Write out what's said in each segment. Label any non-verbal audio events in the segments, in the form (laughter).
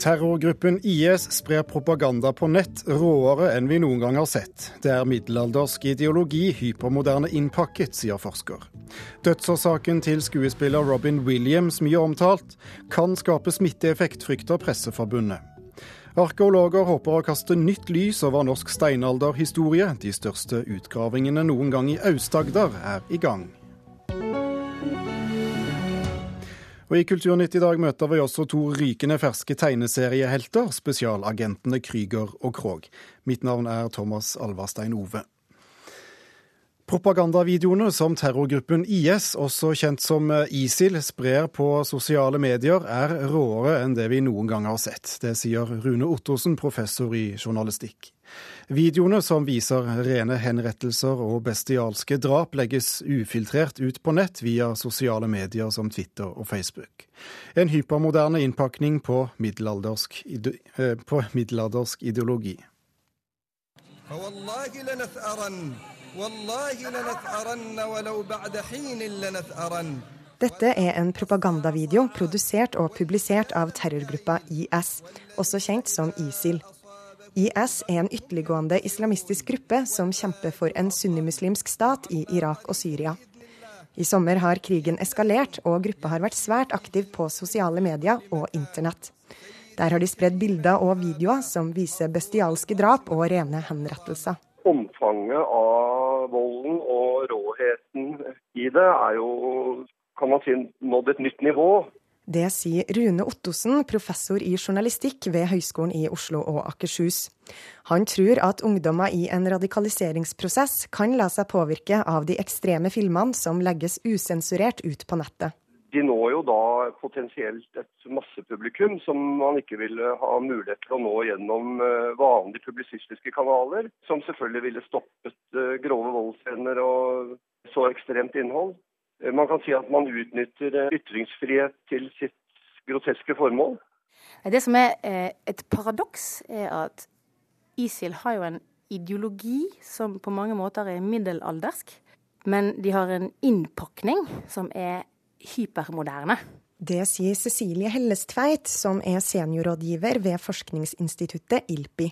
Terrorgruppen IS sprer propaganda på nett råere enn vi noen gang har sett. Det er middelaldersk ideologi hypermoderne innpakket, sier forsker. Dødsårsaken til skuespiller Robin Williams, mye omtalt, kan skape smitteeffekt, frykter Presseforbundet. Arkeologer håper å kaste nytt lys over norsk steinalderhistorie. De største utgravingene noen gang i Aust-Agder er i gang. Og I Kulturnytt i dag møter vi også to rykende ferske tegneseriehelter, spesialagentene Krüger og Krog. Mitt navn er Thomas Alvarstein Ove. Propagandavideoene som terrorgruppen IS, også kjent som ISIL, sprer på sosiale medier, er råere enn det vi noen gang har sett. Det sier Rune Ottosen, professor i journalistikk. Videoene som viser rene henrettelser og bestialske drap, legges ufiltrert ut på nett via sosiale medier som Twitter og Facebook. En hypermoderne innpakning på middelaldersk, eh, på middelaldersk ideologi. Dette er en propagandavideo produsert og publisert av terrorgruppa IS, også kjent som ISIL. IS er en ytterliggående islamistisk gruppe som kjemper for en sunnimuslimsk stat i Irak og Syria. I sommer har krigen eskalert, og gruppa har vært svært aktiv på sosiale medier og internett. Der har de spredd bilder og videoer som viser bestialske drap og rene henrettelser. Omfanget av volden og råheten i det er jo, kan man si, nådd et nytt nivå. Det sier Rune Ottosen, professor i journalistikk ved Høgskolen i Oslo og Akershus. Han tror at ungdommer i en radikaliseringsprosess kan la seg påvirke av de ekstreme filmene som legges usensurert ut på nettet. De når jo da potensielt et massepublikum som man ikke ville ha mulighet til å nå gjennom eh, vanlige publisistiske kanaler, som selvfølgelig ville stoppet eh, grove voldsscener og så ekstremt innhold. Eh, man kan si at man utnytter eh, ytringsfrihet til sitt groteske formål. Det som er eh, et paradoks, er at ISIL har jo en ideologi som på mange måter er middelaldersk, men de har en innpakning som er hypermoderne. Det sier Cecilie Hellestveit, som er seniorrådgiver ved forskningsinstituttet ILPI.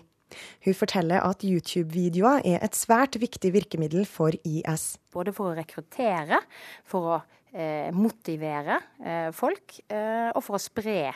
Hun forteller at YouTube-videoer er et svært viktig virkemiddel for IS. Både for å rekruttere, for å eh, motivere eh, folk, eh, og for å spre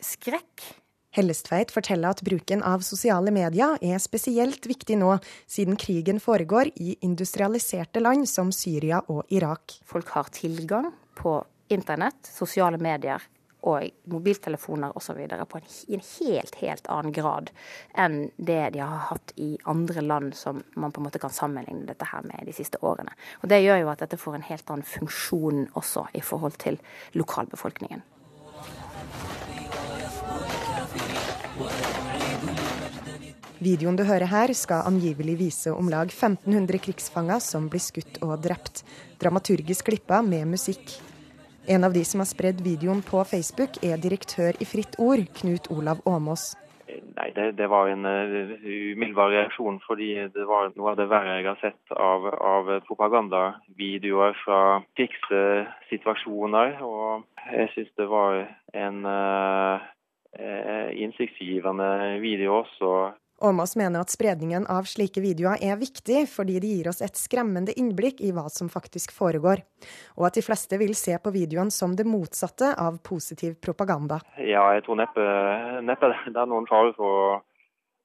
skrekk. Hellestveit forteller at bruken av sosiale medier er spesielt viktig nå, siden krigen foregår i industrialiserte land som Syria og Irak. Folk har tilgang på internett, sosiale medier, og mobiltelefoner osv. i en helt, helt annen grad enn det de har hatt i andre land som man på en måte kan sammenligne dette her med de siste årene. Og Det gjør jo at dette får en helt annen funksjon også i forhold til lokalbefolkningen. Videoen du hører her, skal angivelig vise om lag 1500 krigsfanger som blir skutt og drept. Dramaturgisk klippa med musikk. En av de som har spredd videoen på Facebook, er direktør i Fritt Ord, Knut Olav Åmås. Nei, det, det, var en uh, umiddelbar reaksjon, fordi det var noe av det verre jeg har sett av, av propagandavideoer fra krigssituasjoner. Og jeg syns det var en uh, innsiktsgivende video også Åmås mener at spredningen av slike videoer er viktig, fordi det gir oss et skremmende innblikk i hva som faktisk foregår, og at de fleste vil se på videoen som det motsatte av positiv propaganda. Ja, jeg tror neppe, neppe det er noen fare for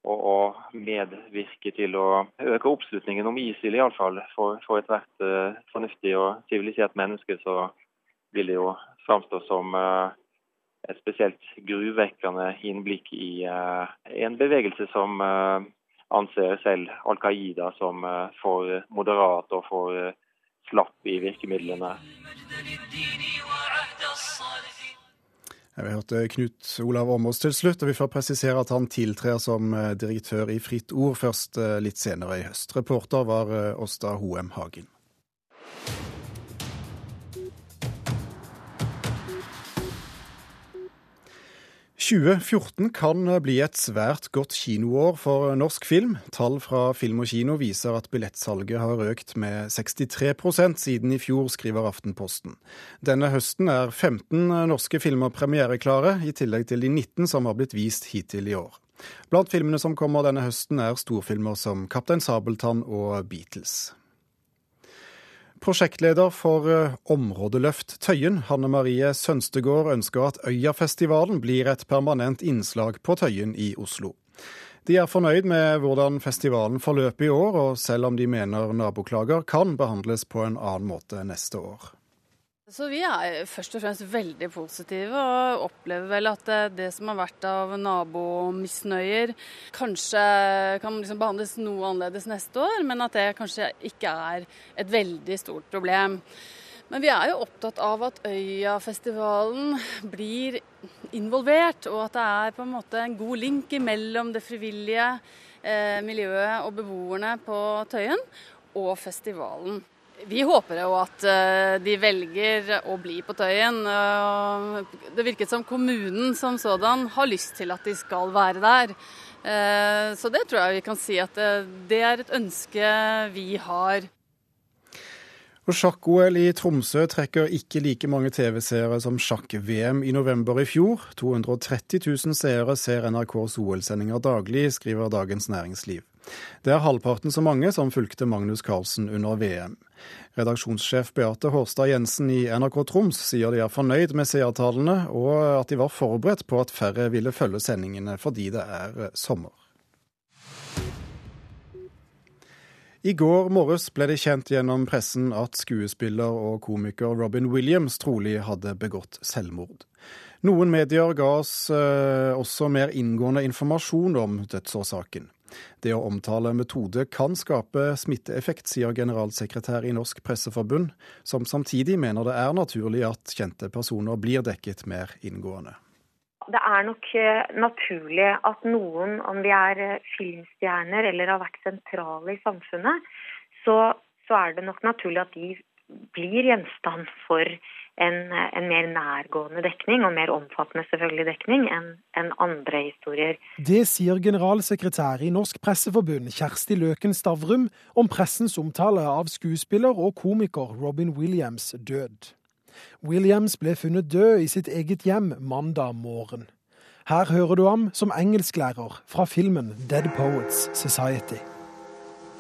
å, å, medvirke til å øke oppslutningen om ISIL, iallfall. For, for ethvert uh, fornuftig og sivilisert menneske så vil det jo framstå som uh, et spesielt gruvekkende innblikk i uh, en bevegelse som uh, anser selv Al Qaida som uh, for moderat og for slapp i virkemidlene. Vi hørte Knut Olav Åmås til slutt, og vi får presisere at han tiltrer som direktør i Fritt Ord først litt senere i høst. Reporter var Åsta Hoem Hagen. 2014 kan bli et svært godt kinoår for norsk film. Tall fra Film og Kino viser at billettsalget har økt med 63% siden i fjor, skriver Aftenposten. Denne høsten er 15 norske filmer premiereklare, i tillegg til de 19 som har blitt vist hittil i år. Blant filmene som kommer denne høsten er storfilmer som Kaptein Sabeltann og Beatles. Prosjektleder for eh, Områdeløft Tøyen, Hanne Marie Sønstegård, ønsker at Øyafestivalen blir et permanent innslag på Tøyen i Oslo. De er fornøyd med hvordan festivalen forløper i år, og selv om de mener naboklager kan behandles på en annen måte neste år. Så Vi er først og fremst veldig positive og opplever vel at det som har vært av nabomisnøyer, kanskje kan liksom behandles noe annerledes neste år, men at det kanskje ikke er et veldig stort problem. Men vi er jo opptatt av at Øyafestivalen blir involvert, og at det er på en måte en god link mellom det frivillige eh, miljøet og beboerne på Tøyen og festivalen. Vi håper jo at eh, de velger å bli på Tøyen. Det virket som kommunen som sådan har lyst til at de skal være der. Eh, så det tror jeg vi kan si at eh, det er et ønske vi har. Og Sjakk-OL i Tromsø trekker ikke like mange TV-seere som sjakk-VM i november i fjor. 230 000 seere ser NRKs OL-sendinger daglig, skriver Dagens Næringsliv. Det er halvparten så mange som fulgte Magnus Carlsen under VM. Redaksjonssjef Beate Hårstad Jensen i NRK Troms sier de er fornøyd med seertallene, og at de var forberedt på at færre ville følge sendingene fordi det er eh, sommer. I går morges ble det kjent gjennom pressen at skuespiller og komiker Robin Williams trolig hadde begått selvmord. Noen medier ga oss eh, også mer inngående informasjon om dødsårsaken. Det å omtale metode kan skape smitteeffekt, sier generalsekretær i Norsk Presseforbund, som samtidig mener det er naturlig at kjente personer blir dekket mer inngående. Det er nok eh, naturlig at noen, om de er eh, filmstjerner eller har vært sentrale i samfunnet, så, så er det nok naturlig at de blir gjenstand for en, en, mer nærgående dekning, og mer omfattende selvfølgelig dekning, enn en andre historier. Det sier generalsekretær i Norsk Presseforbund Kjersti Løken Stavrum om pressens omtale av skuespiller og komiker Robin Williams' død. Williams ble funnet død i sitt eget hjem mandag morgen. Her hører du ham som engelsklærer fra filmen Dead Poets Society.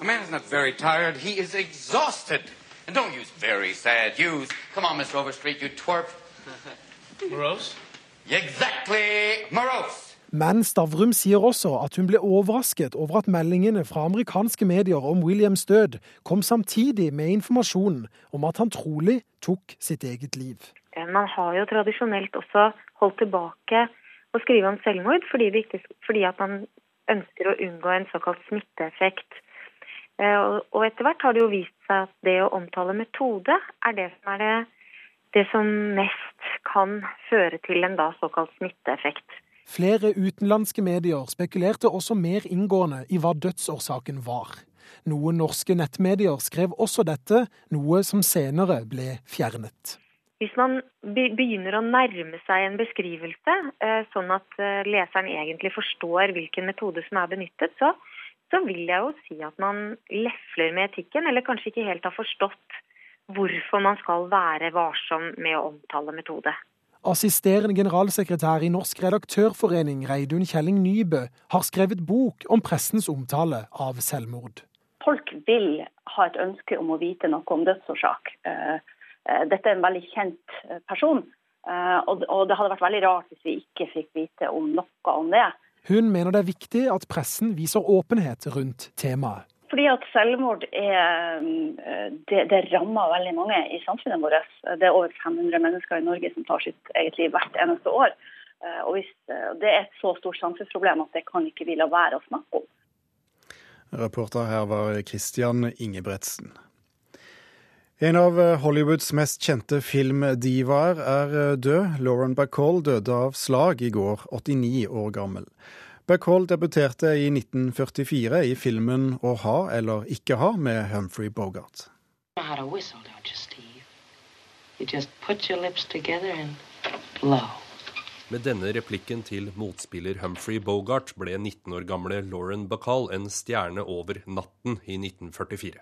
A man is not very tired, he is exhausted. And don't use very sad use. Come on, Mr. Overstreet, you twerp. (laughs) morose? Exactly! Morose! Men Stavrum sier også at hun ble overrasket over at meldingene fra amerikanske medier om Williams død kom samtidig med informasjonen om at han trolig tok sitt eget liv. Man har jo tradisjonelt også holdt tilbake å skrive om selvmord fordi, ikke, fordi at man ønsker å unngå en såkalt smitteeffekt. Eh, og etter hvert har det jo vist seg at det å omtale metode er det som er det, det som mest kan føre til en da såkalt smitteeffekt. Flere utenlandske medier spekulerte også mer inngående i hva dødsårsaken var. Noen norske nettmedier skrev også dette, noe som senere ble fjernet. Hvis man begynner å nærme seg en beskrivelse, eh, sånn at eh, leseren egentlig forstår hvilken metode som er benyttet, så så vil jeg jo si at man lefler med etikken, eller kanskje ikke helt har forstått hvorfor man skal være varsom med å omtale metode. Assisterende generalsekretær i Norsk redaktørforening, Reidun Kjelling Nybø, har skrevet bok om pressens omtale av selvmord. Folk vil ha et ønske om å vite noe om dødsårsak. Eh, eh, dette er en veldig kjent eh, person, og det hadde vært veldig rart hvis vi ikke fikk vite om noe om det. Hun mener det er viktig at pressen viser åpenhet rundt temaet. Fordi at selvmord er, det, det, rammer veldig mange i samfunnet vårt. Det er over 500 mennesker i Norge som tar sitt eget liv hvert eneste år. Og hvis Det er et så stort samfunnsproblem at det kan ikke vi la være å snakke om. Reporter her var Christian Ingebretsen. En av eh, Hollywoods mest kjente filmdivaer er eh, død. Lauren Bacall døde av slag i går, 89 år gammel. Bacall debuterte i 1944 i filmen Å ha eller ikke ha med Humphrey Bogart. Med denne replikken til motspiller Humphrey Bogart ble 19 år gamle Lauren Bacall en stjerne over natten i 1944.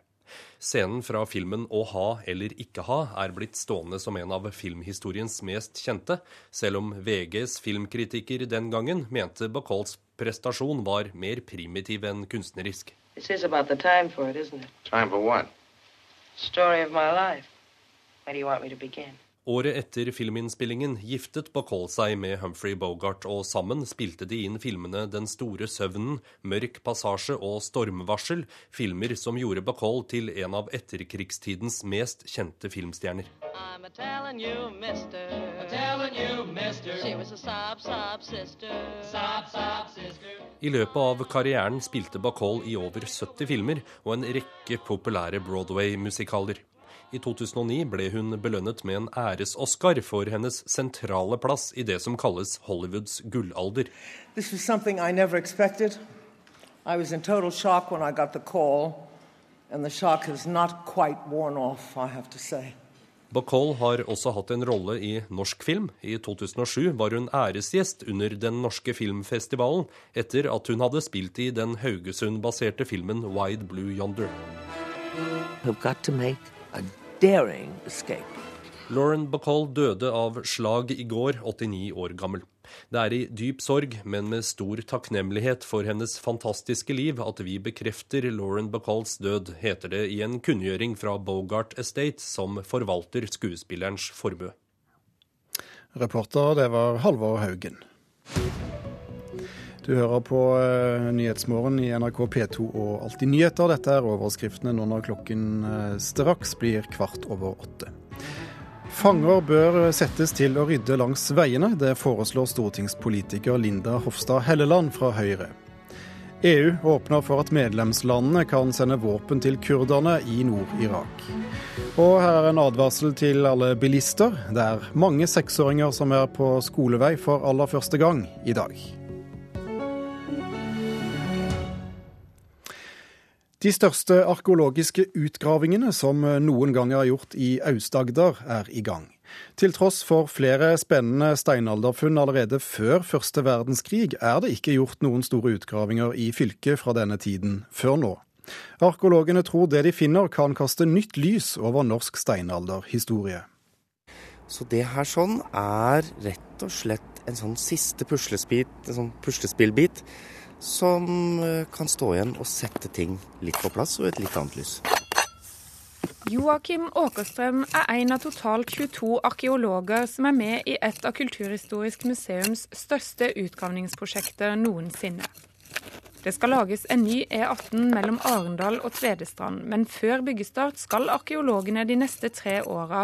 Scenen fra filmen Å ha eller ikke ha er blitt stående som en av filmhistoriens mest kjente, selv om VGs filmkritiker den gangen mente Bacalls prestasjon var mer primitiv enn kunstnerisk. This is about the time for it, isn't it? Time for what? Story of my life. Where do you want me to begin? Året etter filminnspillingen giftet Bacall seg med Humphrey Bogart, og sammen spilte de inn filmene Den store søvnen, Mørk passasje og Stormvarsel, filmer som gjorde Bacall til en av etterkrigstidens mest kjente filmstjerner. You, you, sob, sob sob, I løpet av karrieren spilte Bacall i over 70 filmer og en rekke populære Broadway-musikaler. I 2009 ble hun belønnet med en æres-Oscar for hennes sentrale plass i det som kalles Hollywoods gullalder. This was something I never expected. I was in total shock when I got the call, and the shock has not quite worn off, I have to say. Bacall har også hatt en rolle i norsk film. I 2007 var hun æresgjest under Den norske filmfestivalen, etter at hun hadde spilt i den Haugesund-baserte filmen Wide Blue Yonder. We've got to make daring escape. Lauren Bacall døde av slag i går, 89 år gammel. Det er i dyp sorg, men med stor takknemlighet for hennes fantastiske liv at vi bekrefter Lauren Bacalls død, heter det i en kunngjøring fra Bogart Estate, som forvalter skuespillerens formue. Reporter, det var Halvor Haugen. Du hører på uh, Nyhetsmorgen i NRK P2 og Alltid nyheter. Dette er overskriftene nå når klokken uh, straks blir kvart over åtte. Fanger bør settes til å rydde langs veiene. Det foreslår stortingspolitiker Linda Hofstad Helleland fra Høyre. EU åpner for at medlemslandene kan sende våpen til kurderne i Nord-Irak. Og her er en advarsel til alle bilister. Det er mange seksåringer som er på skolevei for aller første gang i dag. De største arkeologiske utgravingene som noen gang er gjort i Aust-Agder, er i gang. Til tross for flere spennende steinalderfunn allerede før første verdenskrig, er det ikke gjort noen store utgravinger i fylket fra denne tiden før nå. Arkeologene tror det de finner kan kaste nytt lys over norsk steinalderhistorie. Så det her sånn er rett og slett en sånn siste puslespillbit, en sånn puslespillbit som eh, kan stå igjen og sette ting litt på plass og et litt annet lys. Joakim Åkerstrøm er en av totalt 22 arkeologer som er med i et av Kulturhistorisk museums største utgravningsprosjekter noensinne. Det skal lages en ny E18 mellom Arendal og Tvedestrand, men før byggestart skal arkeologene de neste tre åra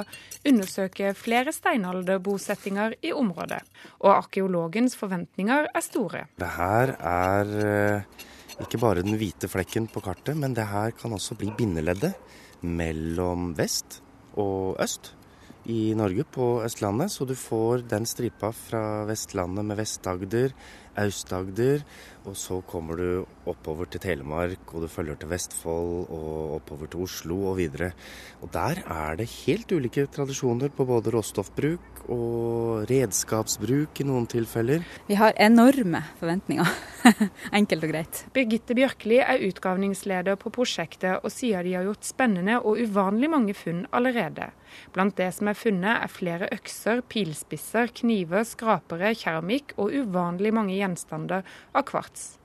undersøke flere steinalderbosettinger i området. Og arkeologens forventninger er store. Det her er eh, ikke bare den hvite flekken på kartet, men det her kan også bli bindeleddet mellom vest og øst i Norge, på Østlandet. Så du får den stripa fra Vestlandet med Vest-Agder, Aust-Agder og så kommer du oppover til Telemark, og du følger til Vestfold og oppover til Oslo og videre. Og der er det helt ulike tradisjoner på både råstoffbruk og redskapsbruk i noen tilfeller. Vi har enorme forventninger, (laughs) enkelt og greit. Birgitte Bjørkli er utgravningsleder på prosjektet, og sier de har gjort spennende og uvanlig mange funn allerede. Blant det som er funnet, er flere økser, pilspisser, kniver, skrapere, keramikk og uvanlig mange gjenstander av kvarts.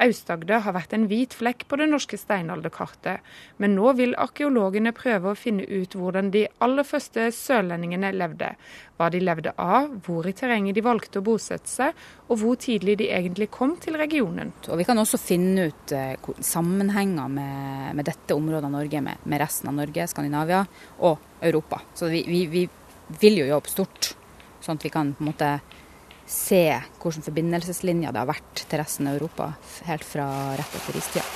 Aust-Agder har vært en hvit flekk på det norske steinalderkartet, men nå vil arkeologene prøve å finne ut hvordan de aller første sørlendingene levde. Hva de levde av, hvor i terrenget de valgte å bosette seg, og hvor tidlig de egentlig kom til regionen. Og Vi kan også finne ut uh, sammenhenger med, med, dette området av Norge med, med, resten av Norge, Skandinavia og Europa. Så vi, vi, vi vil jo jobbe stort, sånn at vi kan på en måte se hvilke forbindelseslinjer det har vært til resten av Europa helt fra rett etter istida.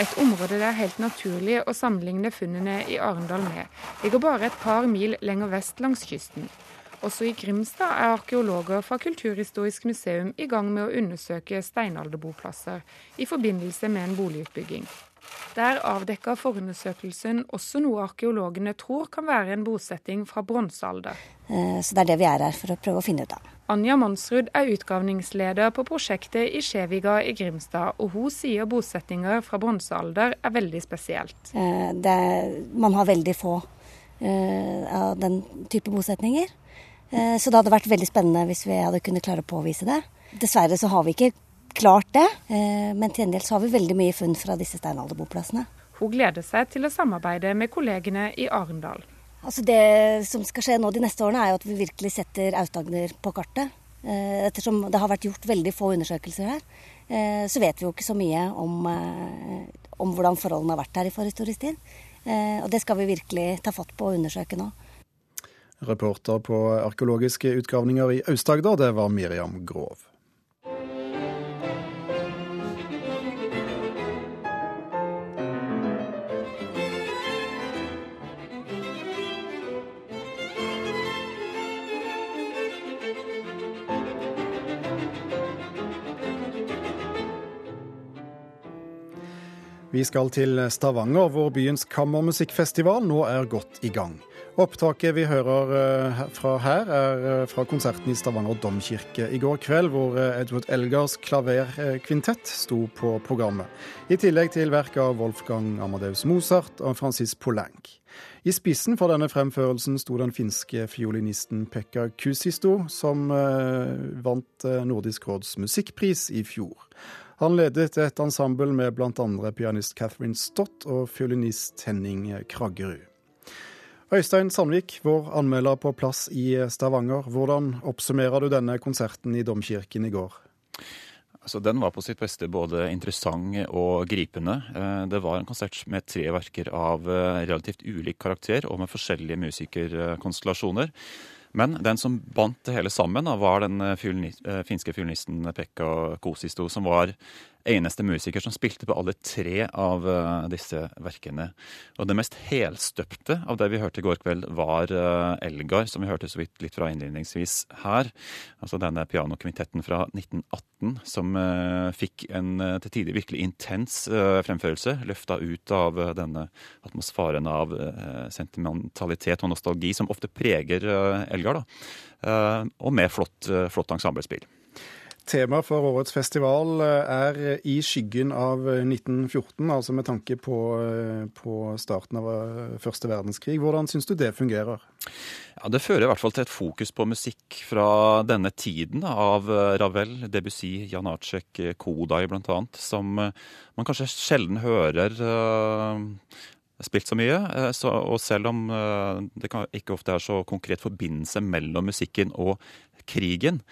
Et område det er helt naturlig å sammenligne funnene i Arendal med, ligger bare et par mil lenger vest langs kysten. Også i Grimstad er arkeologer fra Kulturhistorisk museum i gang med å undersøke steinalderboplasser i forbindelse med en boligutbygging. Der avdekka forundersøkelsen også noe arkeologene tror kan være en bosetting fra bronsealder. Eh, så det er det vi er her for å prøve å finne ut av. Anja Mansrud er utgravningsleder på prosjektet i Skjeviga i Grimstad, og hun sier bosettinger fra bronsealder er veldig spesielt. Eh, det, man har veldig få eh, av den type bosetninger. Så det hadde vært veldig spennende hvis vi hadde kunnet klare å påvise det. Dessverre så har vi ikke klart det, men til gjengjeld så har vi veldig mye funn fra disse steinalderboplassene. Hun gleder seg til å samarbeide med kollegene i Arendal. Altså Det som skal skje nå de neste årene, er jo at vi virkelig setter Aust-Agder på kartet. Eh, ettersom det har vært gjort veldig få undersøkelser her, eh, så vet vi jo ikke så mye om, eh, om hvordan forholdene har vært her i forhistorisk tid. Og det skal vi virkelig ta fatt på og undersøke nå. Reporter på arkeologiske utgravninger i Aust-Agder, det var Miriam Grov. Vi skal til Stavanger, hvor byens kammermusikkfestival nå er godt i gang. Opptaket vi hører eh, fra her, er eh, fra konserten i Stavanger domkirke i går kveld, hvor eh, Edward Elgars klaverkvintett sto på programmet. I tillegg til verk av Wolfgang Amadeus Mozart og Francis Poulenc. I spissen for denne fremførelsen sto den finske fiolinisten Pekka Kusisto, som vant Nordisk råds musikkpris i fjor. Han ledet et ensemble med bl.a. pianist Catherine Stott og fiolinist Henning Kraggerud. Øystein Sandvik, vår anmelder på plass i Stavanger. Hvordan oppsummerer du denne konserten i Domkirken i går? Altså, den var på sitt beste både interessant og gripende. Eh, det var en konsert med tre verker av eh, relativt ulik karakter og med forskjellige musikerkonstellasjoner. Men den som bandt det hele sammen, var den eh, eh, finske fiolinisten Pekka Kosisto, som var eneste musiker som spilte på alle tre av uh, disse verkene. Og det mest helstøpte av det vi hørte i går kveld, var uh, Elgar, som vi hørte så vidt litt fra innledningsvis her. Altså denne pianokvintetten fra 1918 som uh, fikk en til tider virkelig intens fremførelse. Løfta ut av denne atmosfæren av sentimentalitet og nostalgi som ofte preger Elgar. da. og med flott, flott ensemblespill. Tema for årets festival eh, er i skyggen av 1914, eh, altså med tanke på, eh, på starten av første verdenskrig. Hvordan syns du det fungerer? Ja, Det fører i hvert fall til et fokus på musikk fra denne tiden av Ravel, Debussy, Janacek, Kodai bl.a., som man kanskje sjelden hører spilt så mye. Så, og selv om det ikke ofte er så konkret forbindelse mellom musikken og krigen.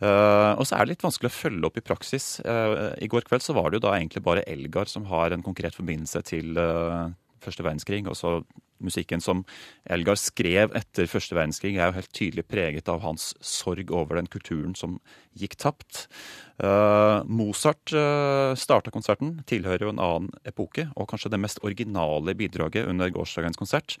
Uh, og så er det litt vanskelig å følge opp i praksis. Uh, I går kveld så var det jo da egentlig bare Elgar som har en konkret forbindelse til uh, første verdenskrig. Og så musikken som Elgar skrev etter første verdenskrig, er jo helt tydelig preget av hans sorg over den kulturen som gikk tapt. Mozart uh, starta konserten, tilhører jo en annen epoke, og kanskje det mest originale bidraget under gårsdagens konsert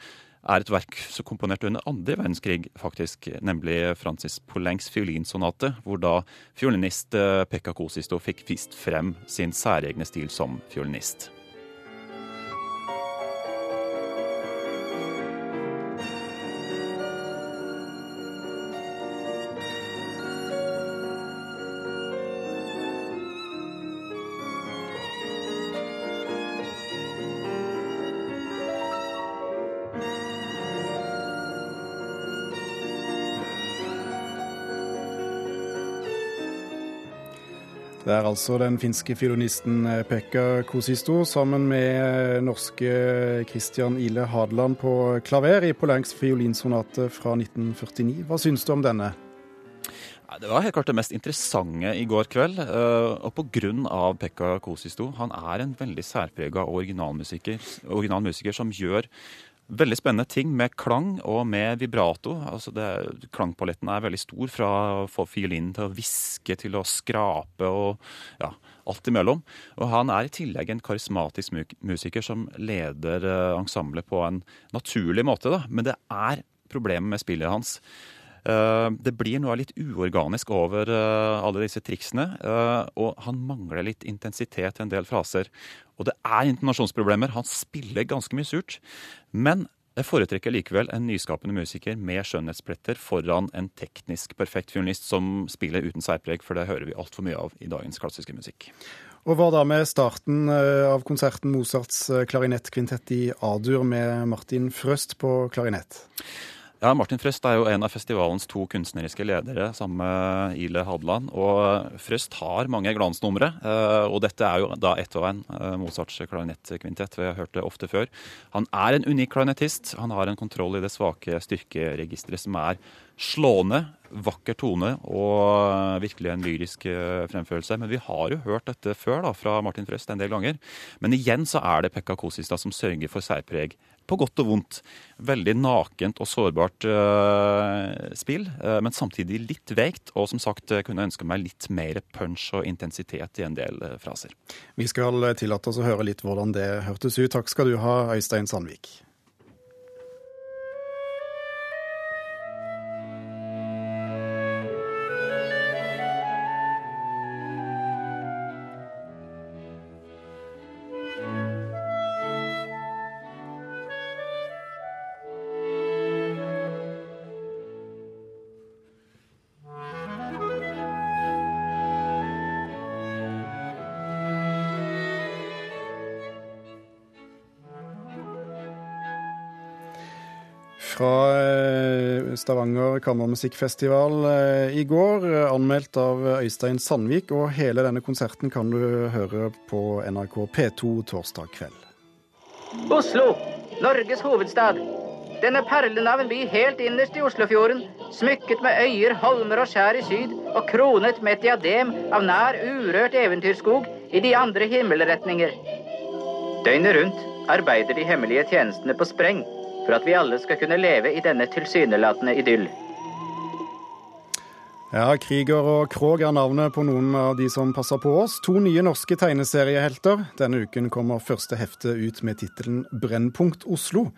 er et verk som komponert under andre verdenskrig, faktisk, nemlig Francis Poulencs fiolinsonate, hvor da fiolinist eh, Pekka Kosisto fikk vist frem sin særegne stil som fiolinist. Det er altså den finske fiolinisten eh, Pekka Kosisto sammen med eh, norske Christian Ile Hadeland på klaver i Polenks fiolinsonate fra 1949. Hva syns du om denne? Det var helt klart det mest interessante i går kveld. Eh, og pga. Pekka Kosisto. Han er en veldig særprega originalmusiker, originalmusiker som gjør Veldig spennende ting med klang og med vibrato. Altså det, klangpaletten er veldig stor, fra å få fiolinen til å hviske til å skrape og ja, alt imellom. Og han er i tillegg en karismatisk musiker som leder eh, ensemblet på en naturlig måte. Da. Men det er problemet med spillet hans. Eh, det blir noe litt uorganisk over eh, alle disse triksene, og han mangler litt intensitet i en del fraser. Og det er intonasjonsproblemer. Han spiller ganske mye surt. Men Jeg foretrekker likevel en nyskapende musiker med skjønnhetspletter foran en teknisk perfekt fiolinist som spiller uten særpreg, for det hører vi altfor mye av i dagens klassiske musikk. Og hva da med starten eh, av konserten Mozarts eh, klarinettkvintett i A-dur med Martin Frøst på klarinett? Ja, Martin Frøst er jo en av festivalens to kunstneriske ledere sammen med Ile Hadeland. Og Frøst har mange glansnumre, eh, og dette er jo da ett og en Mozarts klarinettkvintett. Vi har hørt det ofte før. Han er en unik klarinettist. Han har en kontroll i det svake styrkeregisteret som er slående, vakker tone og virkelig en lyrisk eh, fremførelse. Men vi har jo hørt dette før da, fra Martin Frøst en del ganger. Men igjen så er det Pekka Kosistad som sørger for særpreg. På godt og vondt. Veldig nakent og sårbart uh, spill, uh, men samtidig litt veikt. Og som sagt kunne jeg ønske meg litt mer punch og intensitet i en del uh, fraser. Vi skal tillate oss å høre litt hvordan det hørtes ut. Takk skal du ha, Øystein Sandvik. Fra eh, Stavanger kammermusikkfestival eh, i går, eh, anmeldt av Øystein Sandvik. Og hele denne konserten kan du høre på NRK P2 torsdag kveld. Oslo, Norges hovedstad. Denne perlen av en by helt innerst i Oslofjorden, smykket med øyer, holmer og skjær i syd, og kronet med et diadem av nær urørt eventyrskog i de andre himmelretninger. Døgnet rundt arbeider de hemmelige tjenestene på spreng for at vi alle skal kunne leve i denne tilsynelatende idyll. Ja, Kriger og Krog er navnet på noen av de som passer på oss. To nye norske tegneseriehelter. Denne uken kommer første hefte ut med tittelen Brennpunkt Oslo.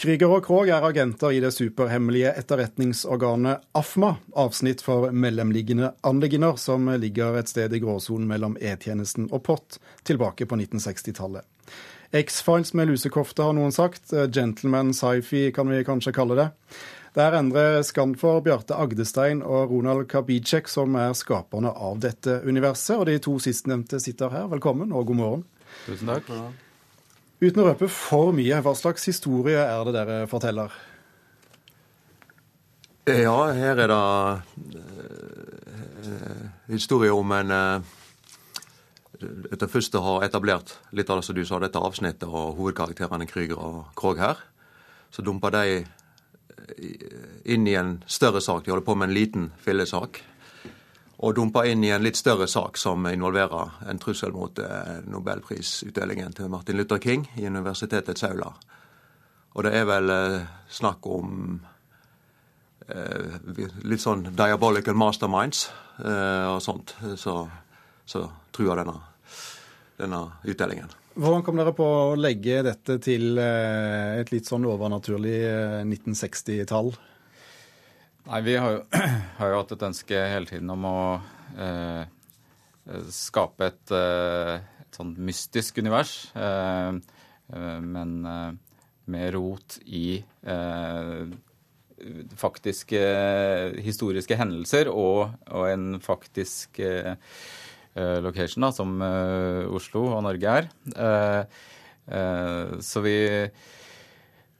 Kriger og Krog er agenter i det superhemmelige etterretningsorganet AFMA, avsnitt for mellomliggende anliggender som ligger et sted i gråsonen mellom E-tjenesten og POT, tilbake på 1960-tallet. X-Files med lusekofte, har noen sagt. Eh, gentleman sci-fi kan vi kanskje kalle det. Det er Endre Skanfor, Bjarte Agdestein og Ronald Kabicek som er skaperne av dette universet. Og de to sistnevnte sitter her. Velkommen og god morgen. Tusen takk. Uten å røpe for mye, hva slags historie er det dere forteller? Ja, her er det uh, historie om en uh, etter først å ha etablert litt av det som du sa, dette avsnittet og hovedkarakterene Krüger og Krog her, så dumper de inn i en større sak. De holder på med en liten fillesak. Og dumper inn i en litt større sak som involverer en trussel mot eh, nobelprisutdelingen til Martin Luther King i universitetets aula. Og det er vel eh, snakk om eh, litt sånn diabolical masterminds og sånt. Så, så truer denne denne utdelingen. Hvordan kom dere på å legge dette til eh, et litt sånn overnaturlig 1960-tall? Eh, Nei, Vi har jo, (clears throat) har jo, hatt et ønske hele tiden om å eh, skape et, eh, et sånn mystisk univers. Eh, men med rot i faktiske historiske hendelser og, og en faktisk eh, Eh, location, da, som eh, Oslo og Norge er. Eh, så vi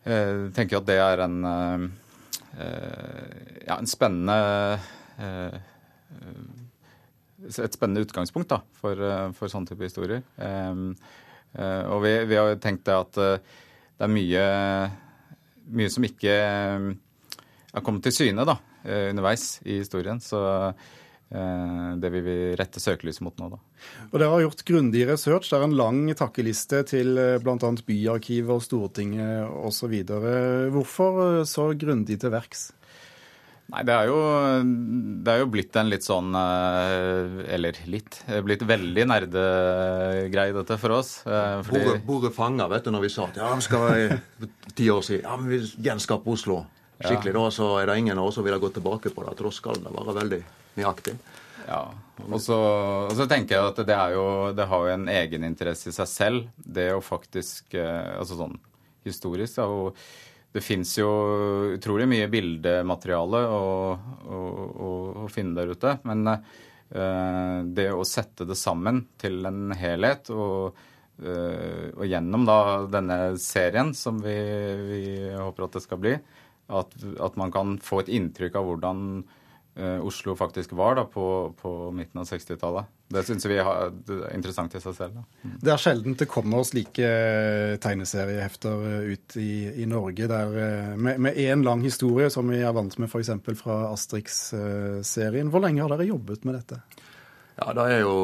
tenker at det er en, ja, en spennende et spennende utgangspunkt da, for, for sånn type historier. og vi, vi har tenkt det at det er mye, mye som ikke er kommet til syne da, underveis i historien. Så Eh, det vil vi rette søkelyset mot nå, da. Og Dere har gjort grundig research. Det er en lang takkeliste til eh, bl.a. Byarkivet og Stortinget osv. Hvorfor eh, så grundig til verks? Nei, det er, jo, det er jo blitt en litt sånn Eller litt. Det blitt veldig nerdegreie, dette, for oss. Fordi... Bordet, bordet fanga, vet du, når vi sa at ja, vi skal ti år siden ja, men vi gjenskape Oslo skikkelig, ja. da, så er det ingen av oss som vil ha gått tilbake på det. Da skal det være veldig nøyaktig. Ja, og så, og så, tenker jeg at det, jo, det har jo en egeninteresse i seg selv, det å faktisk eh, Altså sånn historisk, da, det fins jo utrolig mye bildemateriale å, å, å, å, finne der ute. Men uh, det å sette det sammen til en helhet, og, uh, og gjennom da denne serien som vi, vi, håper at det skal bli, at, at man kan få et inntrykk av hvordan Oslo faktisk var da på, på midten av 60-tallet. Det syns vi er interessant i seg selv. Da. Det er sjelden det kommer slike eh, tegneseriehefter eh, ut i, i Norge der, eh, med én lang historie, som vi er vant med f.eks. fra Astrix-serien. Hvor lenge har dere jobbet med dette? Ja, det er jo,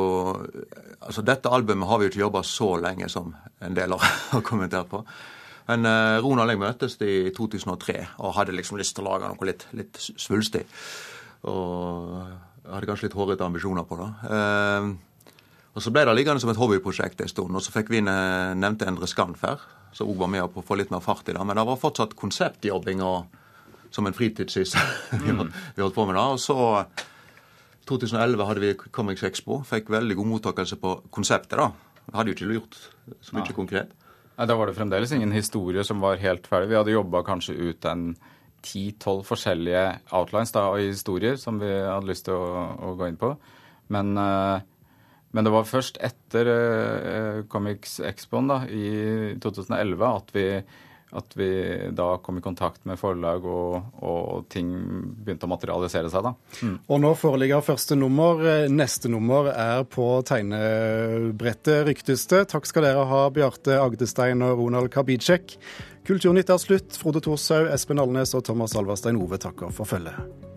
altså Dette albumet har vi jo ikke jobba så lenge som en del (laughs) har kommentert på. Men uh, Ronald og jeg møtes i 2003 og hadde liksom lyst til å lage noe litt, litt svulstig. Og jeg hadde kanskje litt hårete ambisjoner på det. Eh, og Så ble det liggende som et hobbyprosjekt en stund. Og så fikk vi nevnte Endre Skanf her, som òg var med på å få litt mer fart i det. Men det var fortsatt konseptjobbing og, som en fritidssyssel (laughs) mm. vi holdt på med. det. Og så 2011 hadde vi Comics Expo. Fikk veldig god mottakelse på konseptet. da. Vi hadde jo ikke gjort så mye ja. konkret. Nei, Da var det fremdeles ingen historie som var helt ferdig. Vi hadde jobba kanskje ut en ti-tolv forskjellige outlines da, og historier som vi hadde lyst til å, å gå inn på. Men, uh, men, det var først etter uh, Comics Expoen i 2011 at vi, at vi da kom i kontakt med forlag, og, og ting begynte å materialisere seg. da. Mm. Og nå foreligger første nummer. Neste nummer er på tegnebrettet, ryktes det. Takk skal dere ha, Bjarte Agdestein og Ronald Kabicek. Kulturnytt er slutt. Frode Thorshaug, Espen Alnes og Thomas Alverstein Ove takker for følget.